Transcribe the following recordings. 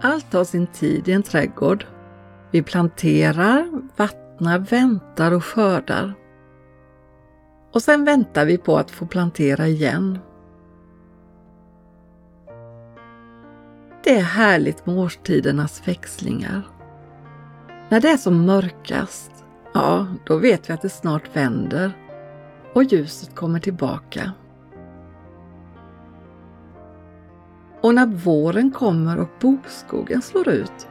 allt har sin tid i en trädgård. Vi planterar, vattnar, väntar och skördar. Och sen väntar vi på att få plantera igen. Det är härligt med årstidernas växlingar. När det är som mörkast, ja, då vet vi att det snart vänder och ljuset kommer tillbaka. Och när våren kommer och bokskogen slår ut,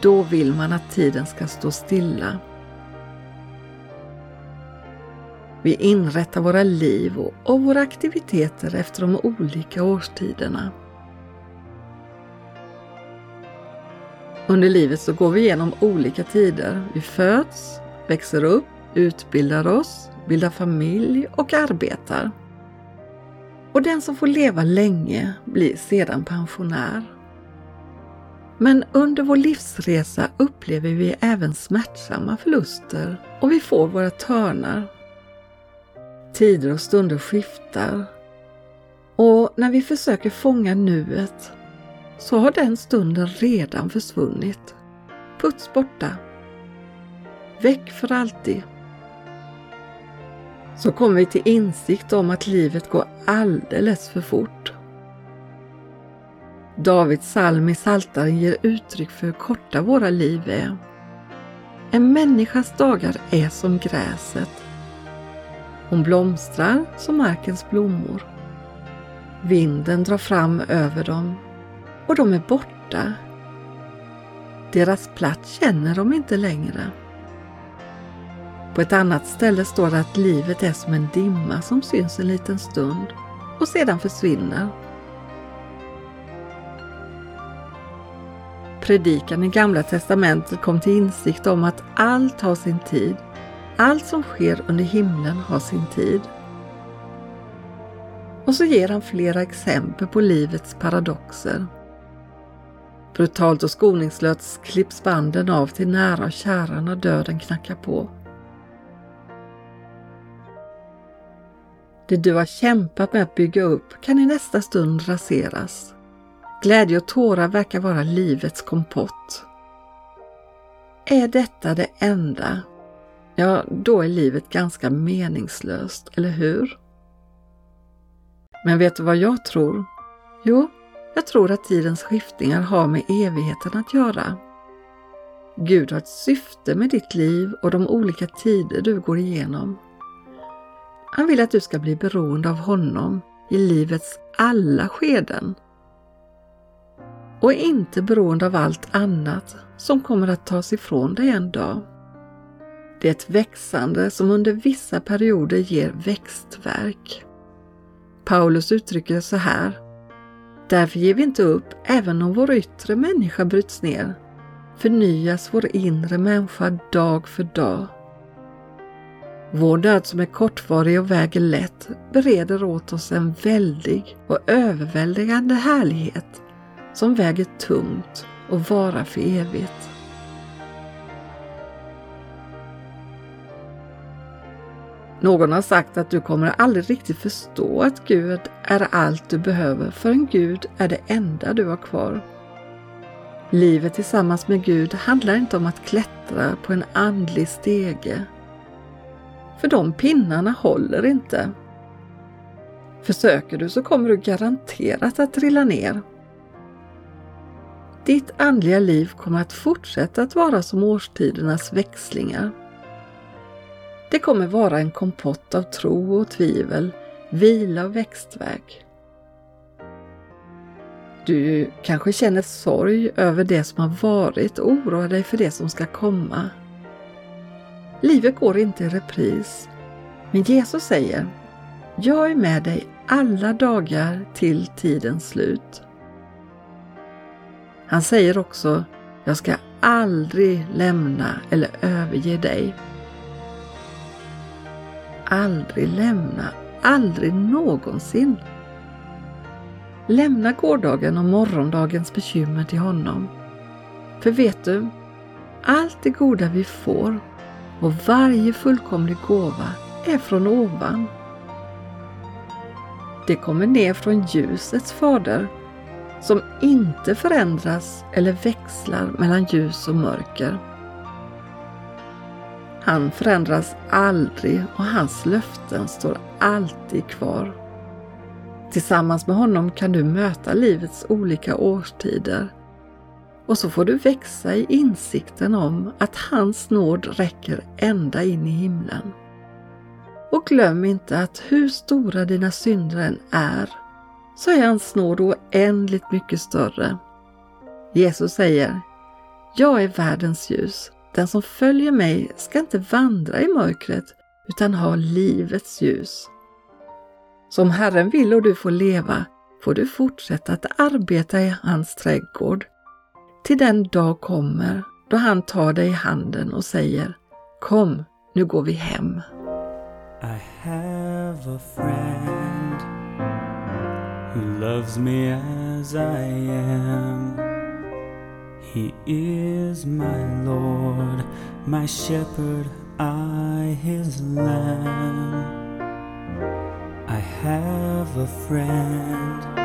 då vill man att tiden ska stå stilla. Vi inrättar våra liv och våra aktiviteter efter de olika årstiderna. Under livet så går vi igenom olika tider. Vi föds, växer upp, utbildar oss, bildar familj och arbetar. Och den som får leva länge blir sedan pensionär. Men under vår livsresa upplever vi även smärtsamma förluster och vi får våra törnar. Tider och stunder skiftar och när vi försöker fånga nuet så har den stunden redan försvunnit. Puts borta. Väck för alltid. Så kommer vi till insikt om att livet går alldeles för fort. Davids psalm i Saltaren ger uttryck för hur korta våra liv är. En människas dagar är som gräset. Hon blomstrar som markens blommor. Vinden drar fram över dem och de är borta. Deras plats känner de inte längre. På ett annat ställe står det att livet är som en dimma som syns en liten stund och sedan försvinner. Predikan i Gamla testamentet kom till insikt om att allt har sin tid. Allt som sker under himlen har sin tid. Och så ger han flera exempel på livets paradoxer. Brutalt och skoningslöst klipps banden av till nära och kära när döden knackar på. Det du har kämpat med att bygga upp kan i nästa stund raseras. Glädje och tårar verkar vara livets kompott. Är detta det enda? Ja, då är livet ganska meningslöst, eller hur? Men vet du vad jag tror? Jo, jag tror att tidens skiftningar har med evigheten att göra. Gud har ett syfte med ditt liv och de olika tider du går igenom. Han vill att du ska bli beroende av honom i livets alla skeden och inte beroende av allt annat som kommer att tas ifrån dig en dag. Det är ett växande som under vissa perioder ger växtverk. Paulus uttrycker det så här. Därför ger vi inte upp även om vår yttre människa bryts ner. Förnyas vår inre människa dag för dag. Vår död som är kortvarig och väger lätt bereder åt oss en väldig och överväldigande härlighet som väger tungt och varar för evigt. Någon har sagt att du kommer aldrig riktigt förstå att Gud är allt du behöver förrän Gud är det enda du har kvar. Livet tillsammans med Gud handlar inte om att klättra på en andlig stege för de pinnarna håller inte. Försöker du så kommer du garanterat att trilla ner. Ditt andliga liv kommer att fortsätta att vara som årstidernas växlingar. Det kommer vara en kompott av tro och tvivel, vila och växtverk. Du kanske känner sorg över det som har varit och oroar dig för det som ska komma. Livet går inte i repris. Men Jesus säger, jag är med dig alla dagar till tidens slut. Han säger också, jag ska aldrig lämna eller överge dig. Aldrig lämna, aldrig någonsin. Lämna gårdagen och morgondagens bekymmer till honom. För vet du, allt det goda vi får och varje fullkomlig gåva är från ovan. Det kommer ner från ljusets fader som inte förändras eller växlar mellan ljus och mörker. Han förändras aldrig och hans löften står alltid kvar. Tillsammans med honom kan du möta livets olika årstider och så får du växa i insikten om att hans nåd räcker ända in i himlen. Och glöm inte att hur stora dina synder än är, så är hans nåd oändligt mycket större. Jesus säger, Jag är världens ljus. Den som följer mig ska inte vandra i mörkret utan ha livets ljus. Som Herren vill och du får leva får du fortsätta att arbeta i hans trädgård till den dag kommer då han tar dig i handen och säger Kom, nu går vi hem. I have a friend who loves me as I am. He is my Lord, my shepherd, I his lamb. I have a friend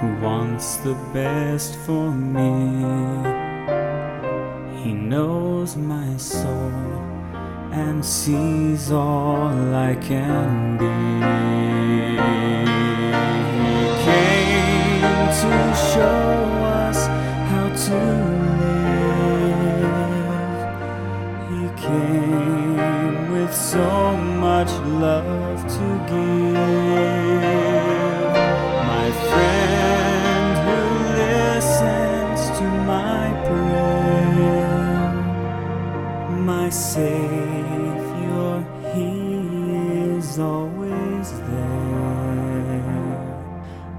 who wants the best for me. He knows my soul and sees all I can be. He came to show us how to live. He came with so much love my Savior, He is always there.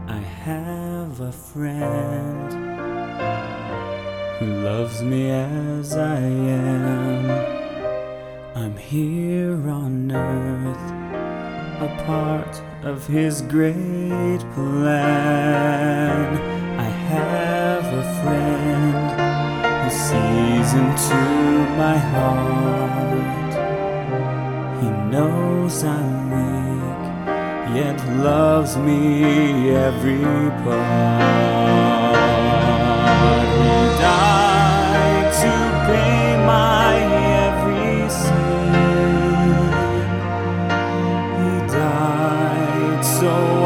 I have a friend who loves me as I am. I'm here on earth, a part of His great plan. I have a friend sees into my heart. He knows I'm weak, yet loves me every part. He died to pay my every sin. He died so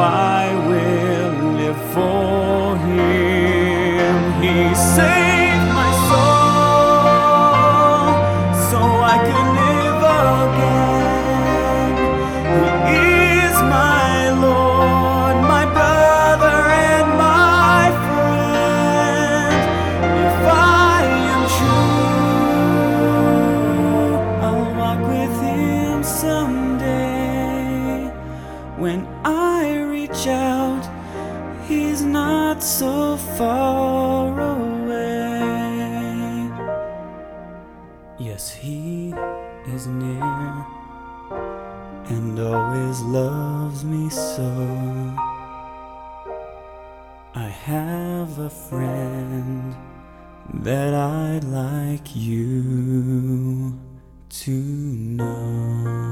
far away. Yes, he is near and always loves me so. I have a friend that I'd like you to know.